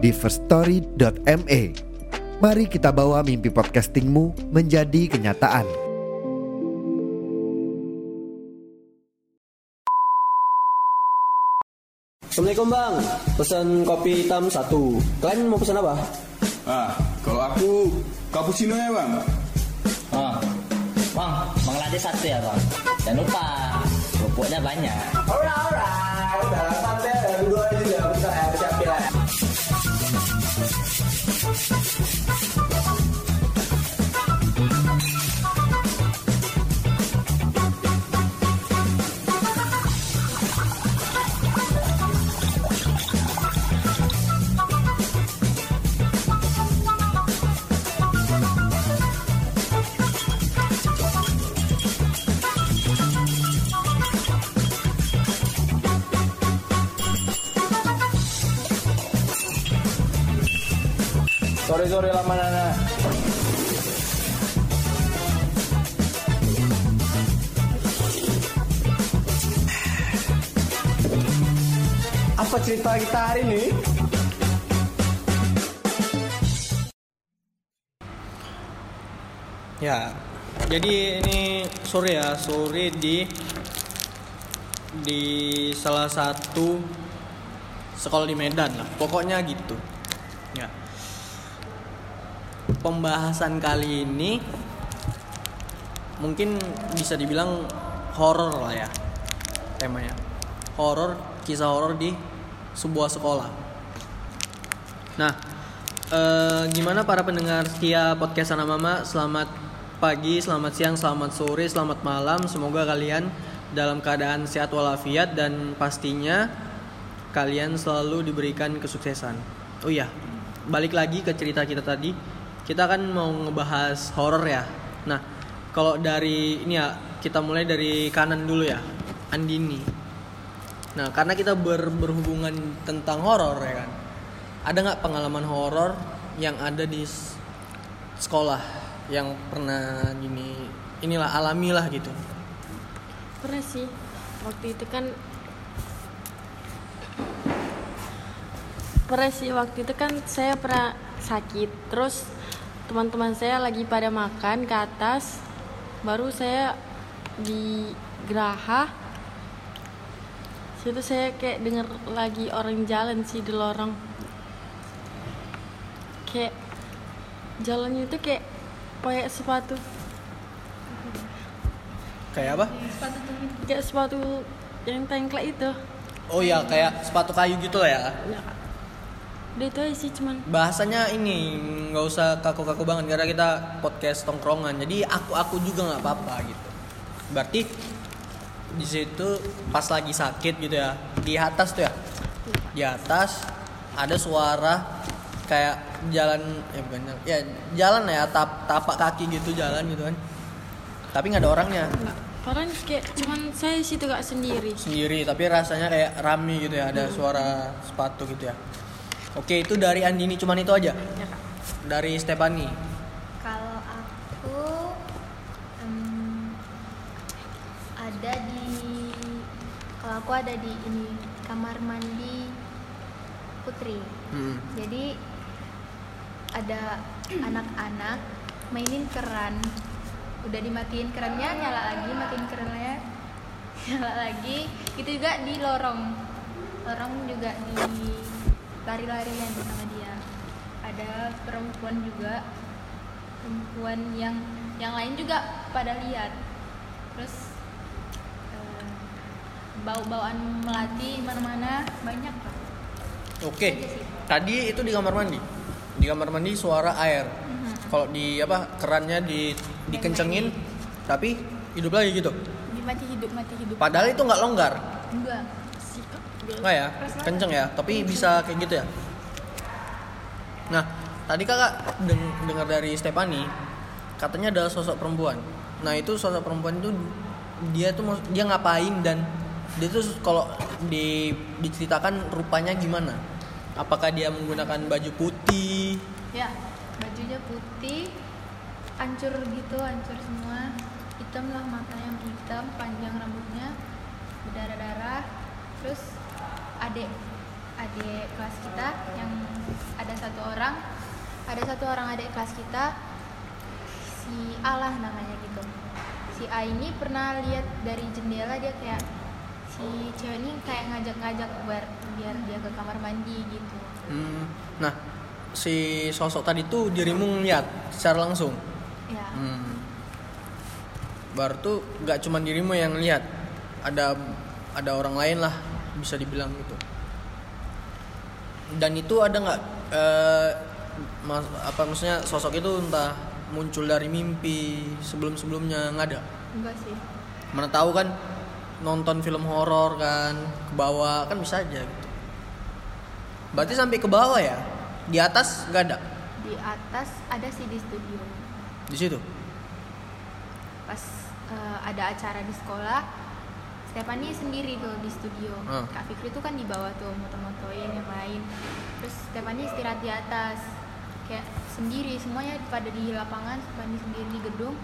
di firststory.me. Mari kita bawa mimpi podcastingmu menjadi kenyataan. Assalamualaikum bang, pesan kopi hitam satu. Kalian mau pesan apa? Ah, kalau aku cappuccino ya bang. Oh, bang, bang lade satu ya bang. Jangan lupa, kerupuknya banyak. Alright, alright. Sore lama nana. Apa cerita kita hari ini? Ya, jadi ini sore ya, sore di di salah satu sekolah di Medan lah. Pokoknya gitu. Pembahasan kali ini mungkin bisa dibilang horor lah ya temanya. Horor, kisah horor di sebuah sekolah. Nah, eh, gimana para pendengar setia podcast Sana Mama? Selamat pagi, selamat siang, selamat sore, selamat malam. Semoga kalian dalam keadaan sehat walafiat dan pastinya kalian selalu diberikan kesuksesan. Oh iya, balik lagi ke cerita kita tadi. Kita kan mau ngebahas horor ya. Nah, kalau dari ini ya kita mulai dari kanan dulu ya, Andini. Nah, karena kita ber- berhubungan tentang horor ya kan. Ada nggak pengalaman horor yang ada di sekolah yang pernah gini inilah alami lah gitu. pernah sih waktu itu kan pernah sih waktu itu kan saya pernah sakit. Terus teman-teman saya lagi pada makan ke atas. Baru saya di geraha situ saya kayak denger lagi orang jalan sih di lorong. Kayak jalannya itu kayak pakai sepatu. Kayak apa? kayak sepatu yang tengklek itu. Oh ya, kayak sepatu kayu gitu lah ya. ya udah itu aja sih cuman. Bahasanya ini nggak usah kaku-kaku banget karena kita podcast tongkrongan. Jadi aku-aku juga nggak apa-apa gitu. Berarti di situ pas lagi sakit gitu ya di atas tuh ya? Di atas ada suara kayak jalan ya bukan ya jalan ya tap, tapak kaki gitu jalan gitu kan. Tapi nggak ada orangnya. Orang kayak cuman saya situ gak sendiri. Sendiri tapi rasanya kayak rame gitu ya ada suara sepatu gitu ya oke itu dari Andini cuman itu aja ya kak dari Stefani Kalau aku em, ada di kalau aku ada di ini kamar mandi putri. Hmm. Jadi ada anak-anak mainin keran. Udah dimatiin kerannya, nyala lagi, matiin kerannya, nyala lagi. Itu juga di lorong. Lorong juga di lari-larian sama dia. Ada perempuan juga perempuan yang yang lain juga pada lihat. Terus eh, bau-bauan melati mana-mana banyak Pak. oke tadi itu di kamar mandi. Di kamar mandi suara air. Kalau di apa kerannya di dikencengin tapi hidup lagi gitu. Mati hidup mati hidup. Padahal itu nggak longgar. Enggak kak nggak ya kenceng ya tapi bisa kayak gitu ya Nah, tadi kakak deng- dengar dari Stefani, katanya ada sosok perempuan. Nah itu sosok perempuan itu dia tuh dia ngapain dan dia tuh kalau di diceritakan rupanya gimana? Apakah dia menggunakan baju putih? ya bajunya putih hancur gitu hancur semua hitam lah matanya hitam panjang rambutnya berdarah-darah terus adik adik kelas kita yang ada satu orang ada satu orang adik kelas kita si Allah namanya gitu si A ini pernah lihat dari jendela dia kayak si cewek ini kayak ngajak-ngajak biar biar dia ke kamar mandi gitu Hmm, Nah, si sosok tadi tuh dirimu ngeliat secara langsung. ya Hmm. Baru tuh gak cuma dirimu yang lihat, ada ada orang lain lah bisa dibilang gitu. Dan itu ada nggak eh, mas, apa maksudnya sosok itu entah muncul dari mimpi sebelum sebelumnya nggak ada. enggak sih Mana tahu kan nonton film horor kan ke bawah kan bisa aja gitu. Berarti sampai ke bawah ya? Di atas nggak ada di atas ada sih di studio di situ. pas eh, ada acara di sekolah Stefani sendiri tuh di studio Ah. Kak Fikri tuh kan di bawah tuh moto-motoin yang lain terus Stefani istirahat di atas kayak sendiri semuanya pada di lapangan Stefani sendiri di gedung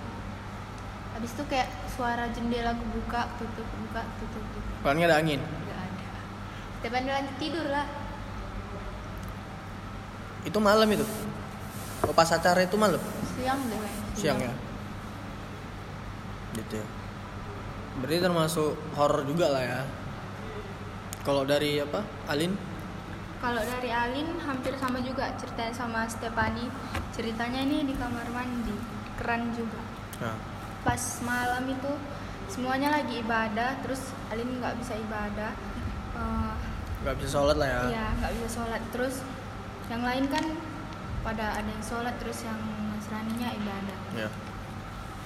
habis itu kayak suara jendela kebuka tutup buka tutup tutup Soalnya ada angin. nggak ada Stefani lanjut tidur lah Itu malam itu. Oh, pas acara itu malam. siang deh kayaknya Siang ya. Gitu ya. Berarti termasuk horor juga lah ya. Kalau dari apa? Alin? Kalau dari Alin hampir sama juga ceritanya sama Stefani. Ceritanya ini di kamar mandi, keren juga. Nah, Pas malam itu semuanya lagi ibadah, terus Alin nggak bisa ibadah. Eh, nggak bisa sholat lah ya. Iya, nggak bisa sholat. Terus yang lain kan pada ada yang sholat, terus yang Nasraninya ibadah. Ya.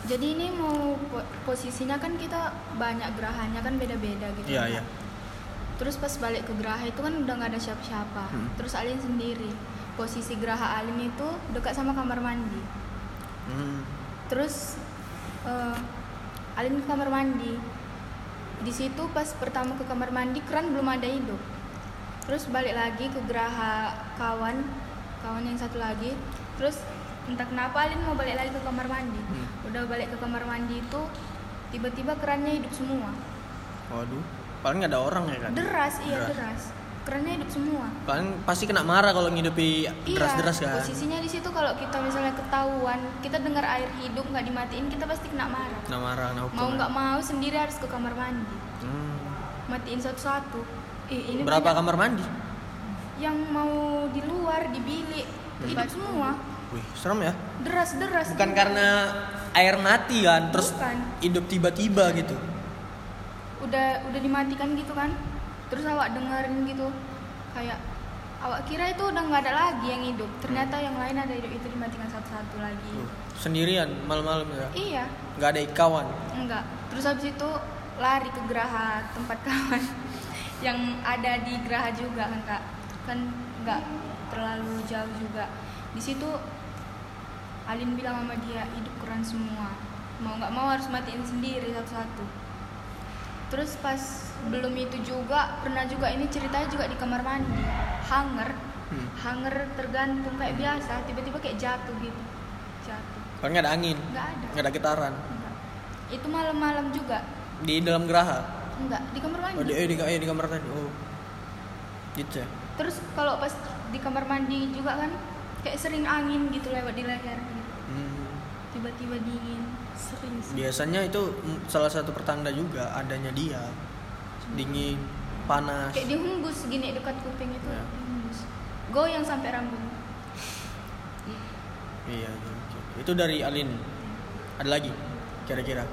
Jadi ini mau po- posisinya kan kita banyak gerahanya kan beda-beda gitu. Iya, kan. iya. Terus pas balik ke geraha itu kan udah nggak ada siapa-siapa. Hmm. Terus Alin sendiri. Posisi geraha Alin itu dekat sama kamar mandi. Hmm. Terus eh, Alin ke kamar mandi. Di situ pas pertama ke kamar mandi keran belum ada hidup. Terus balik lagi ke geraha kawan, kawan yang satu lagi. Terus entah kenapa Alin mau balik lagi ke kamar mandi. Hmm. Udah balik ke kamar mandi itu tiba-tiba kerannya hidup semua. Waduh. Paling ada orang ya kan? Deras, iya Deras. deras. Kerannya hidup semua. Paling pasti kena marah kalau ngidupi deras-deras iya, kan? posisinya di situ kalau kita misalnya ketahuan, kita dengar air hidup nggak dimatiin, kita pasti kena marah. Kena marah, kena hukum. Mau nggak mau sendiri harus ke kamar mandi, Hmm. matiin satu-satu. Ih, ini Berapa banyak kamar mandi? yang mau di luar di bilik hidup semua, Wih, serem ya. deras-deras. Bukan karena air mati kan, terus Bukan. hidup tiba-tiba gitu. udah udah dimatikan gitu kan, terus awak dengerin gitu, kayak awak kira itu udah nggak ada lagi yang hidup, ternyata yang lain ada hidup itu dimatikan satu-satu lagi. Tuh, Sendirian malam-malam ya. Iya, Nggak ada kawan. Enggak. Terus habis itu lari ke geraha tempat kawan yang ada di geraha juga kan kak. Kan nggak terlalu jauh juga. Di situ Alin bilang sama dia hidup keren semua. Mau nggak mau harus matiin sendiri satu-satu. Terus pas belum itu juga pernah juga ini ceritanya juga di kamar mandi. Hanger, Hmm. hanger tergantung kayak biasa. Tiba-tiba kayak jatuh gitu. Jatuh. Soalnya ada angin, Nggak ada. nggak ada getaran. Enggak. Itu malam-malam juga. Di dalam geraha. Enggak, di kamar mandi. Oh, di, eh, di, eh, di kamar tadi. Oh. Gitu ya. Terus kalau pas di kamar mandi juga kan kayak sering angin gitu lewat di leher gitu. Hmm. Tiba-tiba dingin, sering sih. Biasanya itu salah satu pertanda juga adanya dia. Dingin, panas. Kayak dihembus gini dekat kuping itu, Ya. dihembus. Goyang sampai rambut. Iya, iya, oke. Itu dari Alin. Ada lagi kira-kira?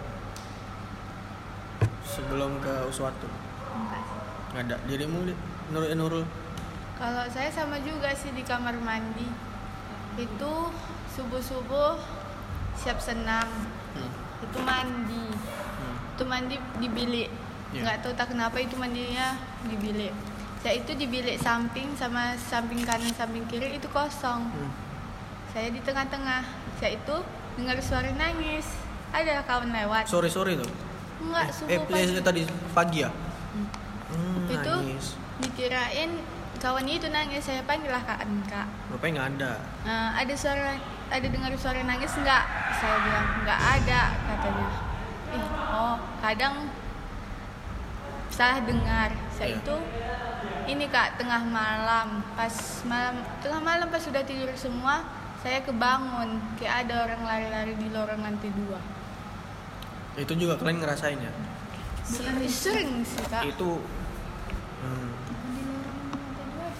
Sebelum ke Uswatu. Enggak ada. Dirimu? Nurul Nurul. Kalau saya sama juga sih di kamar mandi. Itu subuh-subuh siap senam. Hmm. Itu mandi. Hmm. Itu mandi di bilik. Iya. Nggak tahu tak kenapa itu mandinya di bilik. Yaitu di bilik samping sama samping kanan samping kiri itu kosong. Hmm. Saya di tengah-tengah. Saya itu dengar suara nangis. Ada kawan lewat. Sore sore tuh. Enggak, Eh, subuh eh, pagi. tadi pagi ya. Hmm, Itu nangis. dikirain kawannya itu nangis. Saya panggil lah kak Anka. Rupanya nggak ada. Eh, ada suara ada dengar suara nangis enggak? Saya bilang enggak ada katanya. Ih, oh, kadang salah dengar. Saya Iya. itu ini Kak tengah malam, pas malam tengah malam pas sudah tidur semua, saya kebangun kayak ada orang lari-lari di lorong lantai dua. Itu juga kalian ngerasain ya. Sering, sering sih Kak. Itu hmm,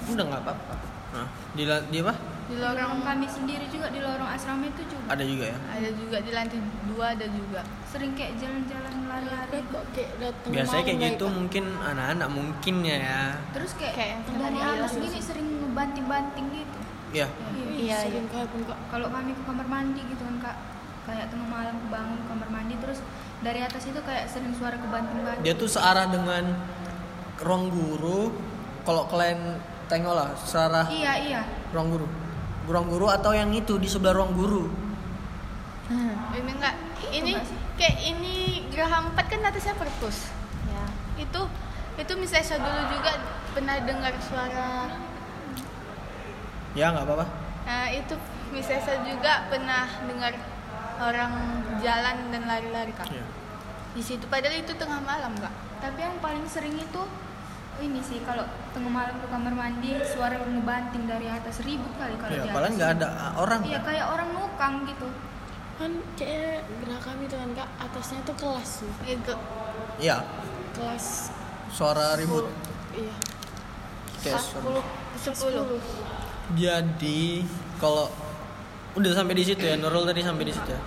udah nggak apa-apa. Nah, di la- di apa? Di lorong kami sendiri juga di lorong asrama itu juga Ada juga ya. ada juga di lantai dua ada juga. sering kayak jalan-jalan lari-lari. kok kayak datang Biasanya kayak gitu Kak. mungkin anak-anak mungkin ya. Terus kayak, Kayak dari atas gini sering ngebanting-banting gitu. Ya. iya kayak pun kak Kalau kami ke kamar mandi gitu kan kak, kayak tengah malam kebangun ke kamar mandi terus dari atas itu kayak sering suara kebanting-banting. Dia tuh searah dengan ruang guru. Kalau kalian tengok lah searah Iya iya. ruang guru. Ruang guru atau yang itu di sebelah ruang guru. Ini enggak ini kayak ini geraham 4 kan atasnya perpus. ya itu itu misalnya saya dulu juga pernah dengar suara Ya nggak apa-apa. nah itu misalnya saya juga pernah dengar orang jalan dan lari-lari kak Ya. di situ padahal itu tengah malam kak Tapi yang paling sering itu ini sih kalau tengah malam ke kamar mandi suara ngebanting dari atas ribut kali kalau Ya, di padahal atas. nggak ada orang. Iya kayak orang nukang gitu. kan kayak gerak kami tuh kan kak atasnya tuh kelas tuh itu Iya. kelas Suara ribut. iya Kayak suara- 10 Jadi kalau udah sampai di situ ya, Nurul tadi sampai di situ ya.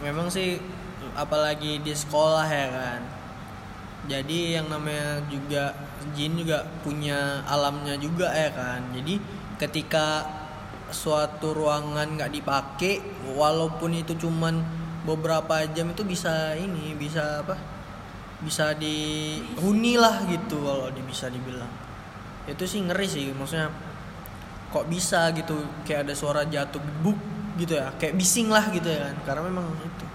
Memang sih apalagi di sekolah ya kan. Jadi yang namanya juga jin juga punya alamnya juga ya kan. Jadi ketika suatu ruangan nggak dipakai, walaupun itu cuman beberapa jam itu bisa ini bisa apa? Bisa dihuni lah gitu kalau bisa dibilang itu sih ngeri sih maksudnya kok bisa gitu kayak ada suara jatuh gebuk gitu ya kayak bising lah gitu ya kan karena memang itu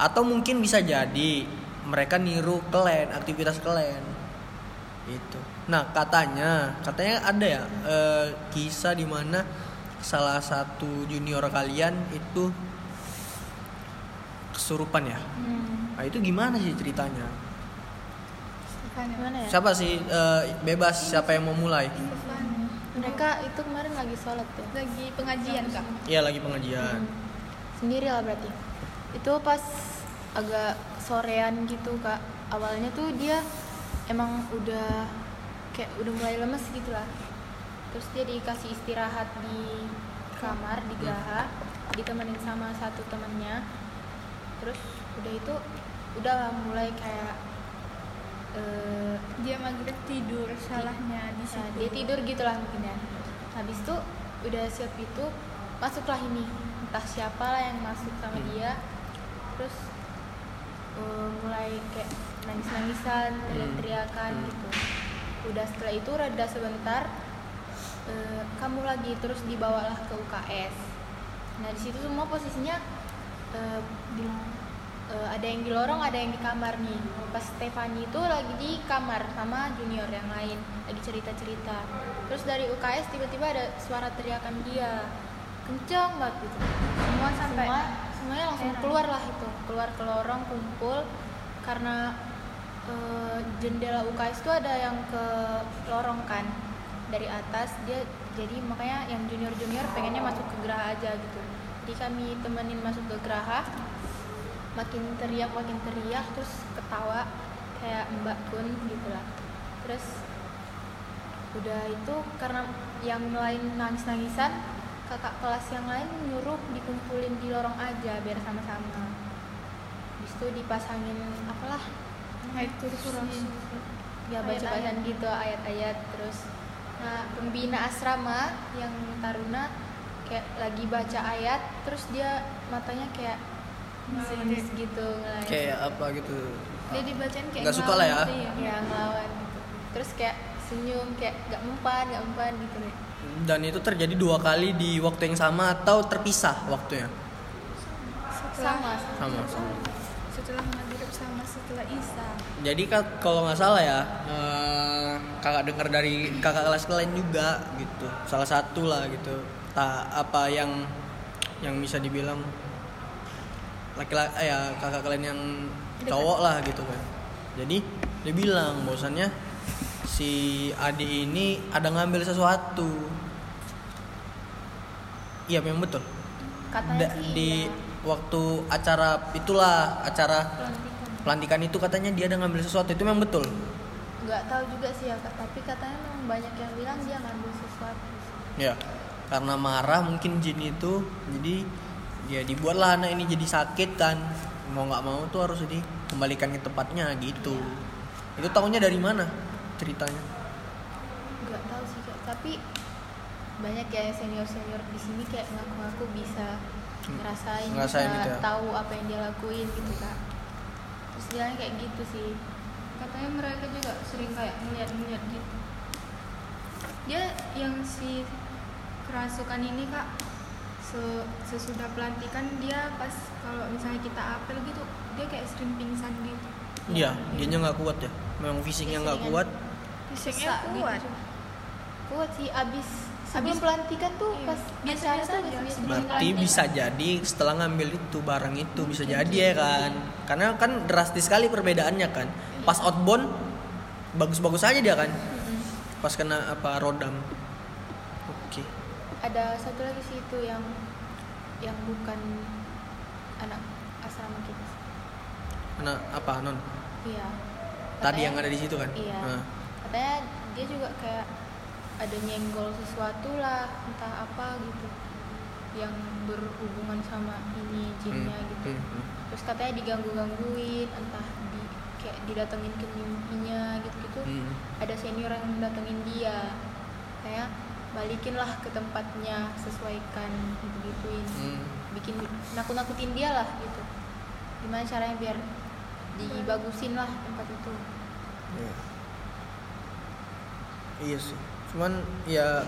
atau mungkin bisa jadi mereka niru kalian aktivitas kalian itu nah katanya katanya ada ya eh, kisah di mana salah satu junior kalian itu kesurupan ya? Nah itu gimana sih ceritanya? Gimana ya? Siapa sih eh, bebas siapa yang mau mulai? Mereka itu kemarin lagi sholat ya? Lagi pengajian kak. Iya lagi pengajian. sendiri lah berarti. Itu pas agak sorean gitu kak. Awalnya tuh dia emang udah kayak udah mulai lemes gitu lah terus dia dikasih istirahat di kamar di geraha ditemenin sama satu temennya. Terus udah itu udah lah mulai kayak eh, dia maghrib tidur salahnya di Nah, situ. dia tidur gitu lah mungkin ya. Habis itu udah siap itu masuklah ini. Entah siapa lah yang masuk sama dia. Terus eh, mulai kayak nangis nangisan teriak-teriakan gitu. Udah setelah itu reda sebentar eh, kamu lagi terus dibawalah ke UKS nah di situ semua posisinya eh, di- eh, ada yang di lorong ada yang di kamar nih. Pas Stefani itu lagi di kamar sama junior yang lain lagi cerita cerita terus dari UKS tiba-tiba ada suara teriakan dia. Kenceng banget gitu. Semua sampai semua semuanya langsung keluar lah itu. Keluar ke lorong kumpul. Karena eh, jendela UKS itu ada yang ke lorong kan. Dari atas dia jadi makanya yang junior junior pengennya masuk ke geraha aja gitu. Jadi kami temenin masuk ke geraha. Makin teriak makin teriak terus ketawa kayak mbak kun gitu lah terus udah itu karena yang lain nangis nangisan kakak kelas yang lain nyuruh dikumpulin di lorong aja biar sama-sama. Habis itu dipasangin apalah ayat kursi. ya baca bacaan gitu ayat-ayat terus nah pembina asrama yang taruna kayak lagi baca ayat terus dia matanya kayak nangis gitu ngelain Kayak apa gitu. dia dibacain kayak Nggak suka lah ya. ya ngelawan gitu. Terus kayak senyum kayak gak mempan gak mempan gitu. deh Dan itu terjadi dua kali di waktu yang sama atau terpisah waktunya? sama Sama, sama. setelah maghrib sama setelah isya Jadi ka- kalau nggak salah ya, eh, kakak dengar dari kakak kelas kalian juga gitu. Salah satu lah gitu. Tak apa yang yang bisa dibilang laki-laki ya kakak kalian yang cowok lah gitu kan. Jadi dia bilang bahwasannya si Adi ini ada ngambil sesuatu. Iya memang betul. katanya Da- sih di iya. waktu acara itulah acara pelantikan itu katanya dia ada ngambil sesuatu itu memang betul. nggak tahu juga sih ya tapi katanya memang banyak yang bilang dia ngambil sesuatu Ya, karena marah mungkin jin itu, jadi ya dibuatlah anak ini jadi sakit kan. Mau nggak mau tuh harus dikembalikan ke tempatnya gitu. Itu tahunya dari mana ceritanya? nggak tahu sih kak tapi banyak ya senior senior di sini kayak ngaku-ngaku bisa Hmm. ngerasain, Ngerasain bisa gitu ya. tahu apa yang dia lakuin gitu kak terus dia kayak gitu sih katanya mereka juga sering kayak ngeliat-ngeliat gitu dia yang si kerasukan ini kak se- sesudah pelantikan dia pas kalau misalnya kita apel gitu dia kayak sering pingsan gitu Iya, dianya nggak kuat ya. Memang fisiknya nggak kuat. Fisiknya gitu. kuat kuat sih abis sebelum pelantikan tuh Iya. pas Biasa-biasa acara tuh aja. biasa-biasa Berarti pelantikan. bisa jadi setelah ngambil itu barang itu bisa jadi ya kan. Karena kan drastis sekali perbedaannya kan. Pas outbound bagus-bagus aja dia kan. Pas kena apa rodam. Oke. ada satu lagi sih itu yang yang bukan anak asrama kita. Kena apa non? iya Tadi Katanya- yang ada di situ kan? iya Nah. Katanya dia juga kayak ada nyenggol sesuatu lah entah apa gitu yang berhubungan sama ini jinnya Hmm, gitu hmm, hmm. terus katanya diganggu gangguin entah di kayak didatengin ke mimpinya gitu gitu Hmm. ada senior yang datengin dia kayak balikin lah ke tempatnya sesuaikan gitu gituin Hmm. bikin nakut nakutin dia lah gitu gimana caranya biar dibagusin lah tempat itu Iya. Iya sih. Cuman ya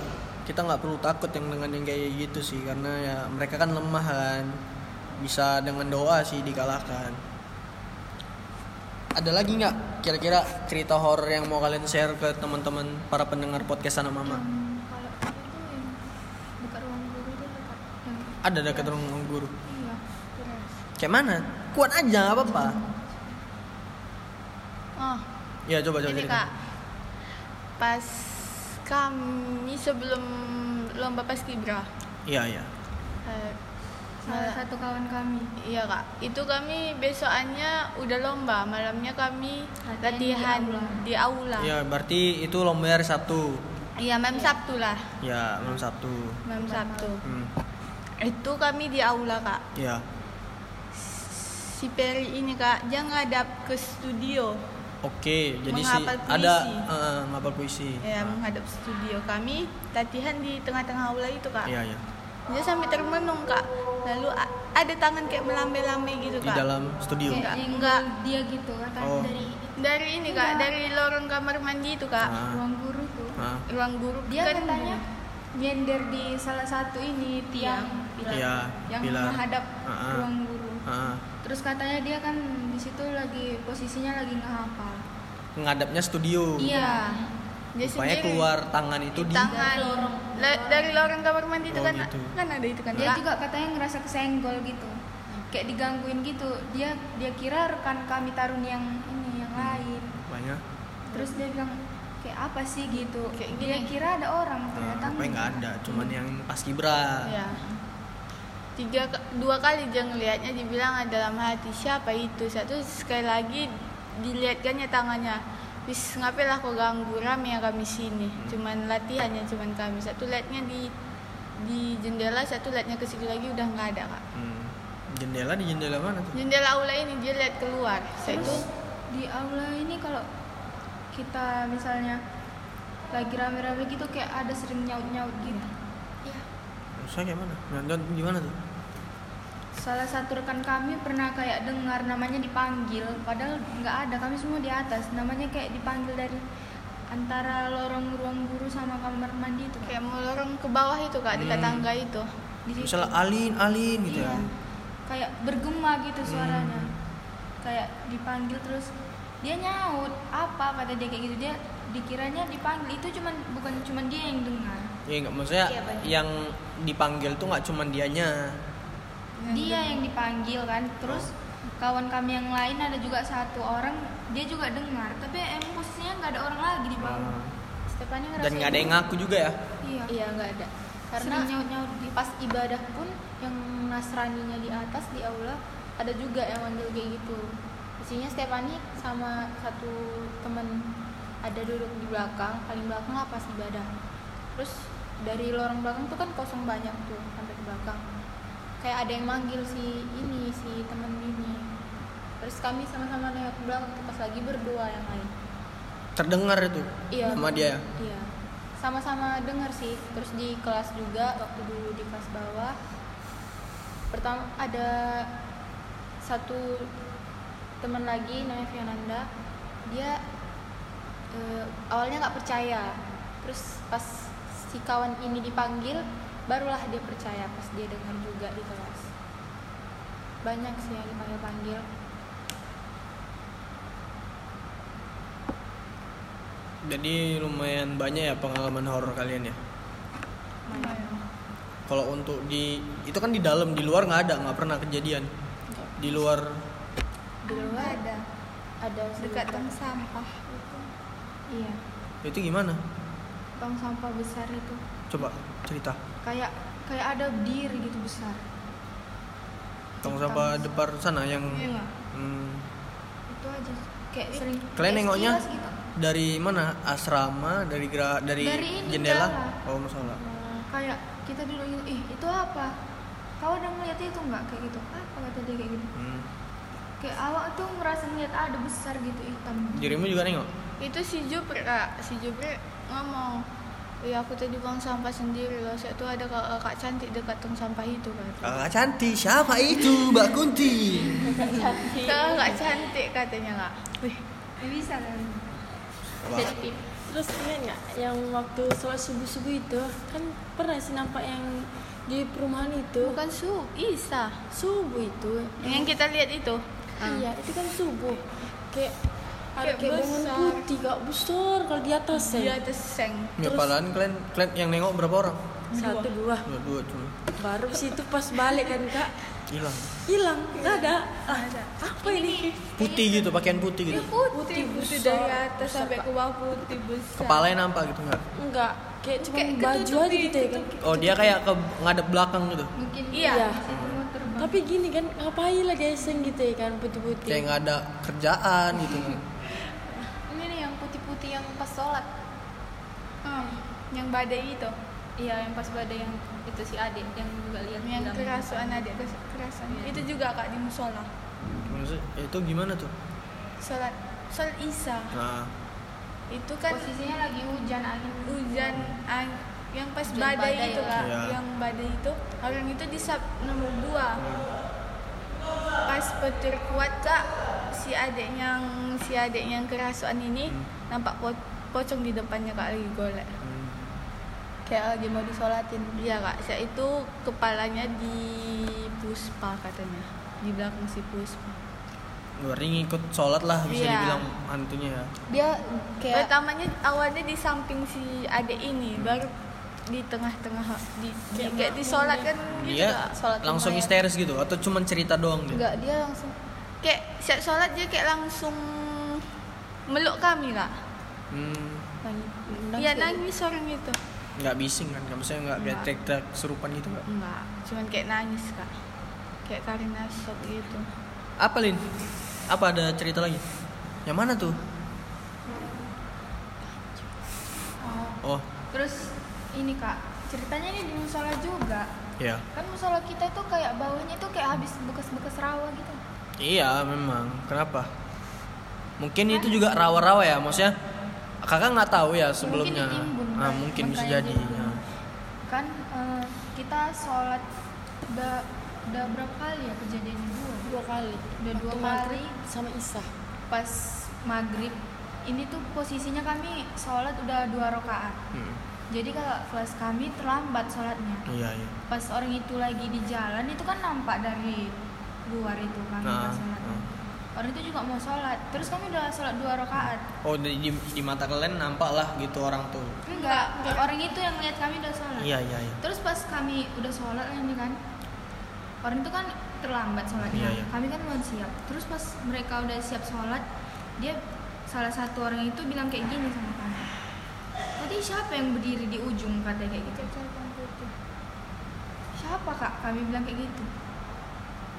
kita nggak perlu takut yang dengan yang kayak gitu sih karena ya mereka kan lemah kan. Bisa dengan doa sih dikalahkan. Ada lagi nggak kira-kira cerita horor yang mau kalian share ke teman-teman para pendengar podcast anak mama? yang kalau itu yang dekat ruang guru itu dekat yang Ada dekat ruang guru. iya terus Kayak mana? Kuat aja nggak apa-apa. oh Ya coba coba cerita. kak pas kami sebelum lomba paskibra Iya iya. eh, salah satu kawan kami Iya kak, itu kami besokannya udah lomba, malamnya kami latihan di aula. Ya berarti itu lomba hari Sabtu. Iya, mem Sabtu lah, Ya malam Sabtu. mem Sabtu. Hmm. Itu kami di aula kak. Ya. Si Peri ini kak, dia ngadap ke studio, Oke, jadi sih Menghafal ada puisi. uh, ngapal puisi. ya Ah, menghadap studio kami latihan di tengah-tengah aula itu kak. Iya, iya. Dia sampai termenung kak. Lalu ada tangan kayak melambai-lambai gitu Di kak. dalam studio. Enggak, Nyenggol enggak. dia gitu katanya Oh. dari Dari ini kak, dari lorong kamar mandi itu kak. Ah. ruang guru tuh Ah, Ruang guru dia kan katanya nyender di salah satu ini tiang pilar Iya, yang pilar. menghadap Ah, ah. ruang guru ah. terus katanya dia kan di situ lagi posisinya lagi ngehafal ngadapnya studio. iya. Dia sendiri. keluar tangan itu di tangan. La- dari lorong kamar mandi itu Oh, kan gitu. kan ada itu kan. Dia Kak? juga katanya ngerasa kesenggol gitu. Kayak digangguin gitu. Dia dia kira rekan kami tarun yang ini yang lain. Rupanya terus dia bilang kayak apa sih gitu? Kayak dia gini. kira ada orang uh, ternyata rupanya nggak ada, cuman yang pas kibra. ya tiga dua kali dia ngelihatnya dibilang dalam hati siapa itu? Satu sekali lagi dilihatkannya tangannya. Bis ngapain lah kau ganggu? Rame ya kami sini. Cuman latihannya cuman kami. Satu lihatnya di di jendela satu lihatnya ke situ lagi udah nggak ada kak. Hmm. Jendela di jendela mana tuh? jendela aula ini dia lihat keluar. Saya itu di aula ini kalau kita misalnya lagi rame-rame gitu kayak ada sering nyaut-nyaut gitu. Saya kayak mana? Dan di mana tuh? Salah satu rekan kami pernah kayak dengar namanya dipanggil, padahal nggak ada. Kami semua di atas. Namanya kayak dipanggil dari antara lorong ruang guru sama kamar mandi itu kayak mau lorong ke bawah itu kak dekat Hmm. tangga itu di situ. Misalnya alin, alin gitu Iya. ya. Kayak bergema gitu Hmm. suaranya. Kayak dipanggil terus dia nyaut apa kata dia kayak gitu dia dikiranya dipanggil itu cuman bukan cuman dia yang dengar. Iya nggak maksudnya banyak. yang dipanggil tuh nggak cuma dianya. Dia yang dipanggil kan terus kawan kami yang lain ada juga satu orang dia juga dengar tapi emang posisinya nggak ada orang lagi di bawah. Stefani Dan nggak ada yang ngaku juga ya. Iya. Iya nggak ada. Karena Sering nyaut-nyaut gitu. pas ibadah pun yang nasraninya di atas di aula ada juga yang manggil kayak gitu. Isinya Stefani sama satu temen ada duduk di belakang, paling belakang lah pas ibadah. Terus dari lorong belakang tuh kan kosong banyak tuh sampai ke belakang. Kayak ada yang manggil si ini si temen ini. Terus kami sama-sama nengok ke belakang tuh pas lagi berdoa yang lain. Terdengar itu Iya. sama dia. Iya. Sama-sama dengar sih. Terus di kelas juga waktu dulu di kelas bawah. Pertama ada satu teman lagi namanya Fiananda. Dia eh, awalnya nggak percaya. Terus pas si kawan ini dipanggil, barulah dia percaya pas dia dengar juga di kelas. Banyak sih yang dipanggil-panggil. Jadi lumayan banyak ya pengalaman horor kalian ya. Kalau untuk di itu kan di dalam, di luar nggak ada, nggak pernah kejadian. Di luar Di luar ada ada dekat tong sampah Iya. itu gimana? Tong sampah besar itu. Coba cerita. Kayak kayak ada berdiri gitu besar. Tong sampah depan sana yang Iya hmm, Itu aja kayak sering Kalian nengoknya gitu. dari mana? Asrama, dari gera, dari, Dari ini, jendela? jalan. Oh, masalah. kayak kita dulu gitu ih itu apa kau udah ngeliat itu nggak kayak gitu apa kata dia kayak gitu Hmm. kayak awak tuh ngerasa ngeliat ada besar gitu hitam Dirimu juga nengok? itu si Jupri kak si Jupri ngomong. Ya aku tadi buang sampah sendiri loh. Saya tuh ada kakak, kakak cantik dekat tong sampah itu kan Kakak cantik, siapa itu? Mbak Kunti. kakak cantik katanya kak. Wih. Ini bisa kan Jadi Terus ingat nggak yang waktu sholat subuh subuh itu? Kan pernah sih nampak yang di perumahan itu. Bukan su Isa subuh itu. Yang kita lihat itu. Iya itu kan subuh. Kayak Kayak kayak bangun besar. putih kak. Besar kalau di atas di ya atas seng. Ya padahal kalian, kalian yang nengok berapa orang? satu dua. Dua, dua cuma. baru situ pas balik kan kak. Hilang. hilang. Nggak ada. Ah, apa ini? Putih gitu, pakaian putih gitu. putih putih dari atas sampai ke bawah putih besar. Kepalanya nampak gitu enggak? enggak kayak cuma Kayak baju aja gitu ya kan Oh, dia kayak ke ngadep belakang gitu. mungkin iya. Iya. tapi gini kan ngapain lah geseng gitu ya kan putih-putih. Kayak nggak ada kerjaan gitu nih yang putih-putih yang pas sholat. Hmm, yang badai itu? Iya, yang pas badai yang itu si adik yang juga lihat yang kerasuan adik kes- kerasan itu juga kak di musola. Maksud, itu gimana tuh? sholat sholat isya. Nah, itu kan posisinya lagi hujan angin. hujan ang- yang pas Hujan badai, badai itu ya. kak Iya. yang badai itu orang itu di sub nomor dua. Pas petir kuat kak si adik yang si adik yang kerasuan ini nampak po- pocong di depannya kak lagi golek hmm. Kayak lagi mau disolatin. iya kak saya itu kepalanya di puspa katanya di belakang si puspa berarti ngikut sholat lah bisa Iya. dibilang hantunya ya. Dia kayak pertamanya awalnya di samping si adik ini baru di tengah-tengah di, di kayak di sholat kan gitu Dia sholat langsung lumayan. histeris gitu atau cuma cerita doang dia? enggak dia langsung kayak siap sholat dia kayak langsung meluk kami kak Hmm, nangis. Iya kayak nangis orang itu nggak bising kan? Nggak maksudnya nggak kayak Nggak. teriak-teriak serupan gitu nggak? enggak cuman kayak nangis kak kayak Karina shock gitu Apa Lin? Apa ada cerita lagi? Yang mana tuh? Oh, terus ini kak ceritanya ini di musola juga ya. kan musola kita itu kayak bawahnya itu kayak habis bekas-bekas rawa gitu Iya, memang. Kenapa? Mungkin itu juga rawa-rawa ya, maksudnya kakak nggak tahu ya sebelumnya. ditimbun, ah, kan? mungkin bisa jadi. ya. kan eh, kita sholat udah udah berapa kali ya kejadiannya dua dua kali Udah dua kali. sama isya pas maghrib ini tuh posisinya kami sholat udah dua rakaat Hmm. jadi kalau kelas kami terlambat sholatnya Iya iya. pas orang itu lagi di jalan itu kan nampak dari luar itu kami Nah, pas sholat nah. Orang itu juga mau sholat. Terus kami udah sholat dua rakaat. Oh di, di, di mata kalian nampak lah gitu orang tuh. enggak orang itu yang lihat kami udah sholat. Iya iya iya. terus pas kami udah sholat ini kan orang itu kan terlambat sholatnya. Iya, iya. kami kan belum siap. Terus pas mereka udah siap sholat dia salah satu orang itu bilang kayak gini sama kami. Tadi siapa yang berdiri di ujung kata kayak gitu? Siapa kak? Kami bilang kayak gitu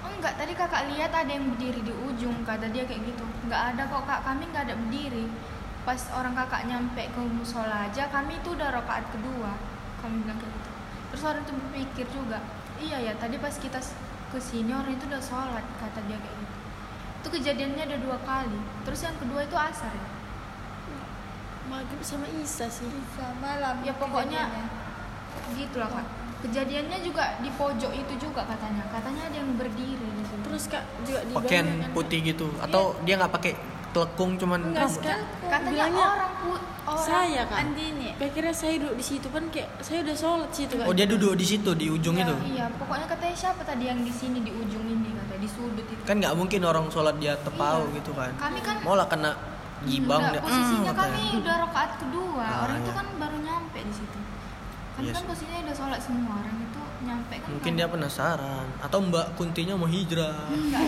oh enggak. Tadi kakak lihat ada yang berdiri di ujung kata dia kayak gitu. Enggak ada kok kak. Kami enggak ada berdiri. Pas orang kakak nyampe ke musola aja kami itu udah rakaat kedua. Kami bilang kayak gitu. Terus orang itu berpikir juga iya ya tadi pas kita s- ke sini orang itu udah sholat kata dia kayak gitu. Itu kejadiannya ada dua kali. Terus yang kedua itu asar ya? Maghrib sama isa sih. Malam ya pokoknya gitulah kak kejadiannya juga di pojok itu juga katanya. Katanya ada yang berdiri di situ. Terus kak juga di Pakaian bawah kan, putih gitu. Atau dia nggak pakai telekung cuman enggak kak. Katanya bilangnya orang put orang saya kak. Andini. Pikirnya saya duduk di situ kan kayak saya udah sholat situ kak. Oh dia duduk di situ di ujung Iya, itu. iya. Pokoknya katanya siapa tadi yang di sini di ujung ini katanya di sudut itu. Kan nggak mungkin orang sholat dia tepau Iya. gitu kan. kami kan Mau lah kena gibang Enggak, dia. posisinya "Hmm," kami katanya. udah rakaat kedua. Ah, orang itu iya. kan baru nyampe di situ kami Iya kan posisinya udah sholat semua orang itu nyampe kan Mungkin kami- dia penasaran atau Mbak Kuntinya mau hijrah. Enggak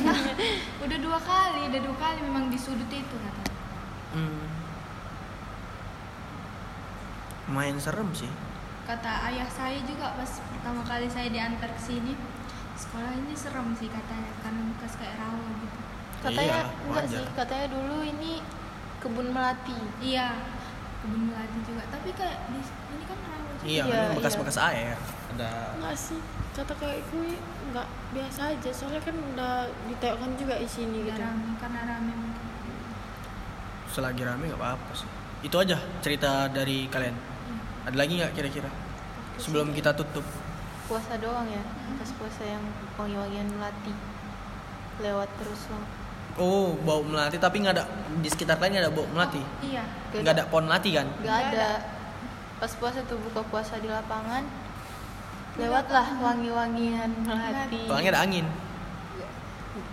udah dua kali udah dua kali memang di sudut itu katanya Hmm. Main serem sih. kata ayah saya juga pas pertama kali saya diantar ke sini sekolah ini serem sih katanya karena bekas kayak rawa gitu Katanya Iya, enggak wajar. sih, katanya dulu ini kebun melati. iya kebun melati juga tapi kayak di ini kan rawa juga Iya, Iya, kan bekas-bekas air. Ada enggak sih kata kakekku enggak biasa aja soalnya kan udah ditengokkan juga di sini Udah gitu rame karena rame mungkin selagi rame nggak apa-apa sih. Itu aja cerita dari kalian. Ada lagi nggak kira-kira? Sebelum kita tutup. Puasa doang ya, pas puasa yang wangi-wangian melati. Lewat terus loh. Oh, bau melati tapi nggak ada di sekitar kalian nggak ada bau melati. iya Nggak ada pohon melati kan? Gak ada. Pas puasa tuh buka puasa di lapangan. Lewatlah wangi-wangian melati. Soalnya ada angin.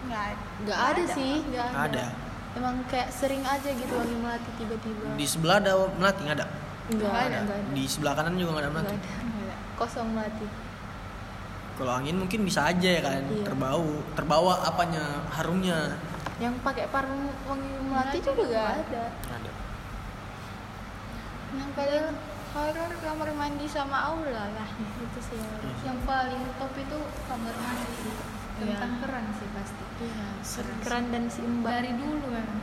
nggak Gak ada sih, gak ada. Ada. Emang kayak sering aja gitu wangi melati tiba-tiba. Di sebelah ada melati nggak ada? Enggak ada, enggak ada. Di sebelah kanan juga nggak ada Nggak melati. ada. Kosong melati. Kalau angin mungkin bisa aja ya kan, Iya. terbau, terbawa apanya, harumnya. Yang pakai parfum wangi melati juga gak ada. Ada. yang paling horor kamar mandi sama aula lah Itu sih. yang paling top itu kamar mandi sih tentang keran sih pasti Iya, keren dan simba. dari dulu keran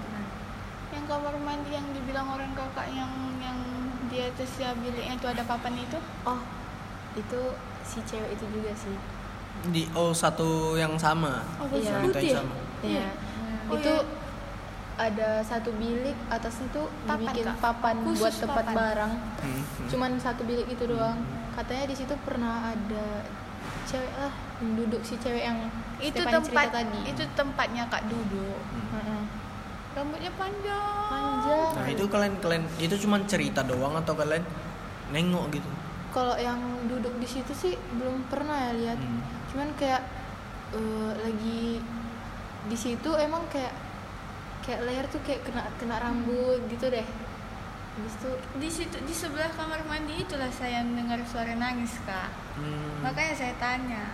yang kamar mandi yang dibilang orang kakak yang yang di atasnya biliknya itu ada papan itu Oh, itu si cewek itu juga sih. Di oh satu yang sama. oh Iya. putih yang ya? sama. Iya. Oh, itu iya. ada satu bilik atasnya tuh Papan, dibikin Kak. papan Khusus buat tempat papan. barang. Hmm, hmm. Cuman satu bilik itu doang. Katanya di situ pernah ada cewek lah duduk si cewek yang itu tempat cerita tadi. itu tempatnya kak duduk Heeh. rambutnya panjang Panjang. Nah itu kalian kalian itu cuma cerita doang atau kalian nengok gitu? Kalau yang duduk di situ sih belum pernah ya lihat. Hmm. Cuman kayak eh, lagi di situ emang kayak kayak leher tuh kayak kena kena rambut gitu deh. Habis itu di situ di sebelah kamar mandi itulah saya mendengar suara nangis kak Hmm. makanya saya tanya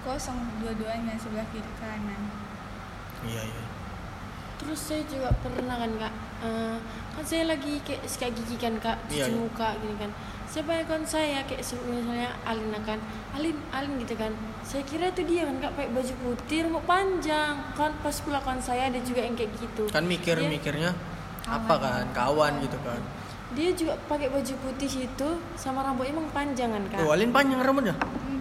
kosong dua-duanya sebelah kiri kanan Iya iya. terus saya juga pernah kan kak eh, kan saya lagi kayak sikat gigi kan kak cuci Iya, iya. muka gini kan siapa yang kan saya kayak misalnya Alin kan Alin Alin gitu kan saya kira itu dia kan kak pakai baju putih rambut panjang kan pas pula kawan saya ada juga yang kayak gitu Kan mikir Dia- mikirnya apa kan kawan gitu kan. dia juga pakai baju putih situ sama rambut emang panjang kan kak Oh, Alin panjang rambutnya.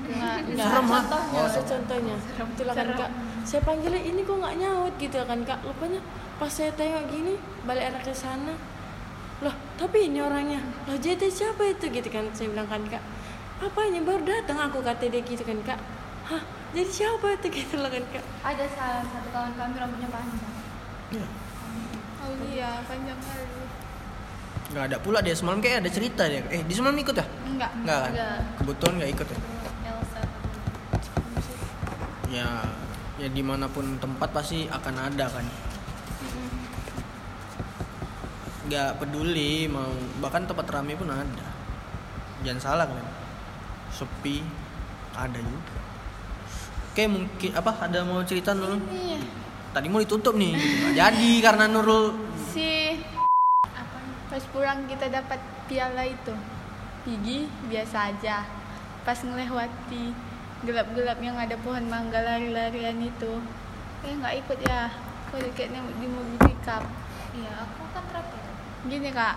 Enggak, enggak. Serem, ah. Contohnya, Oh, itu contohnya. Itulah kan kak. Saya panggilnya ini kok nggak nyaut gitu kan kak. Rupanya pas saya tengok gini balik arah ke sana. Loh, tapi ini orangnya. Loh, jadi siapa itu gitu kan? Saya bilang kan kak. Apanya baru datang aku kata dia gitu kan kak. Hah, jadi siapa itu gitu loh kan kak. ada salah satu kawan kami rambutnya panjang Iya. Aulia panjang kali nggak ada pula dia semalam kayak ada cerita dia eh di semalam ikut ya enggak nggak kan Nggak. kebetulan nggak ikut ya Elsa ya ya di mana pun tempat pasti akan ada kan nggak peduli mau bahkan tempat ramai pun ada. Jangan salah kan sepi ada juga. Oke mungkin apa ada mau cerita Nurul? Nih, tadi mau ditutup nih nggak jadi karena Nurul. Si pas pulang kita dapat piala itu. Pigi biasa aja. Pas ngelewati gelap-gelap yang ada pohon mangga lari-larian itu. Eh nggak ikut ya. Kok kayaknya di mobil pickup. Iya aku kan terakhir gini kak.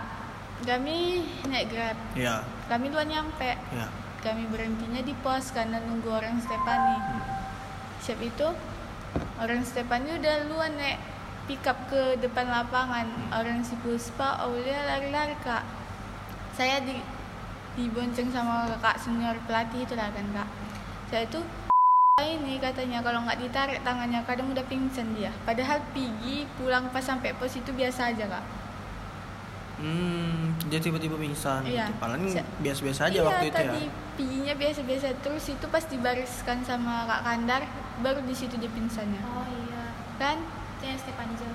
Kami naik grab. Ya kami dua nyampe. Ya kami berhentinya di pos karena nunggu orang Stefani siap itu orang Stefani udah luan naik pickup ke depan lapangan. Orang si Puspa Aulia lari-lari kak. Saya di dibonceng sama kakak senior pelatih itu lah kan kak. Saya itu ini katanya kalau nggak ditarik tangannya kadang udah pingsan dia. Padahal Pigi pulang pas sampai pos itu biasa aja kak hmm dia tiba-tiba pingsan. Iya. gitu. Sa- biasa-biasa aja iya, waktu itu ya. tadi piginya biasa-biasa terus itu pas dibariskan sama Kak Kandar baru di situ dia pingsannya. oh iya. Kan? Itu yang Stefan Jel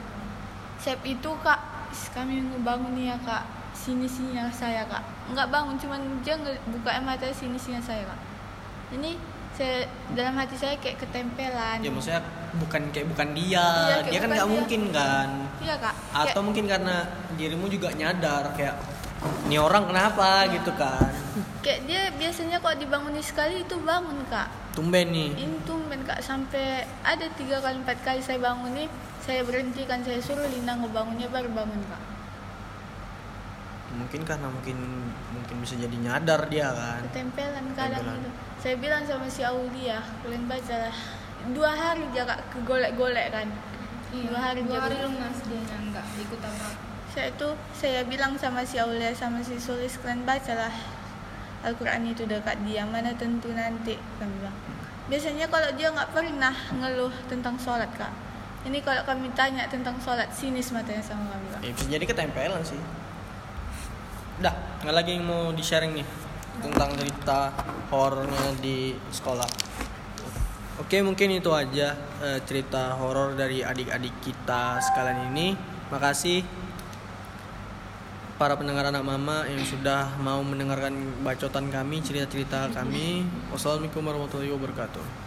Sep itu Kak kami ngebangun nih ya Kak. Sini sininya saya Kak. Nggak bangun cuman dia buka mata sini sininya saya Kak. Ini saya dalam hati saya kayak ketempelan. Ya maksudnya bukan kayak bukan dia Iya, kayak dia kan nggak mungkin kan. Iya Kak. Atau Kayak- mungkin karena dirimu juga nyadar kayak ini orang kenapa? Gitu kan. Kayak dia biasanya kalau dibangunin sekali itu bangun Kak. Tumben nih. Ini tumben kak. Sampai ada tiga kali empat kali saya bangun nih saya berhenti kan saya suruh Lina ngebangunnya baru bangun kak. Mungkin karena mungkin mungkin bisa jadi nyadar dia kan. Ketempelan kadang itu saya bilang sama si Aulia kalian baca lah dua hari dia kak kegolek-golek kan. Dua hari dua dia hari lunas dia nggak ikut apa saya itu saya bilang sama si Aulia sama si Sulis kalian bacalah Al-Quran itu dekat dia mana tentu nanti kami bilang. Biasanya kalau dia nggak pernah ngeluh tentang sholat kak. Ini kalau kami tanya tentang sholat sinis matanya sama kami kak. Ya, bisa jadi ketempelan sih. Udah nggak lagi yang mau di sharing nih tentang cerita horornya di sekolah oke mungkin itu aja eh, cerita horor dari adik-adik kita sekalian ini. Makasih para pendengar anak mama yang sudah mau mendengarkan bacotan kami cerita-cerita kami. Wassalamualaikum warahmatullahi wabarakatuh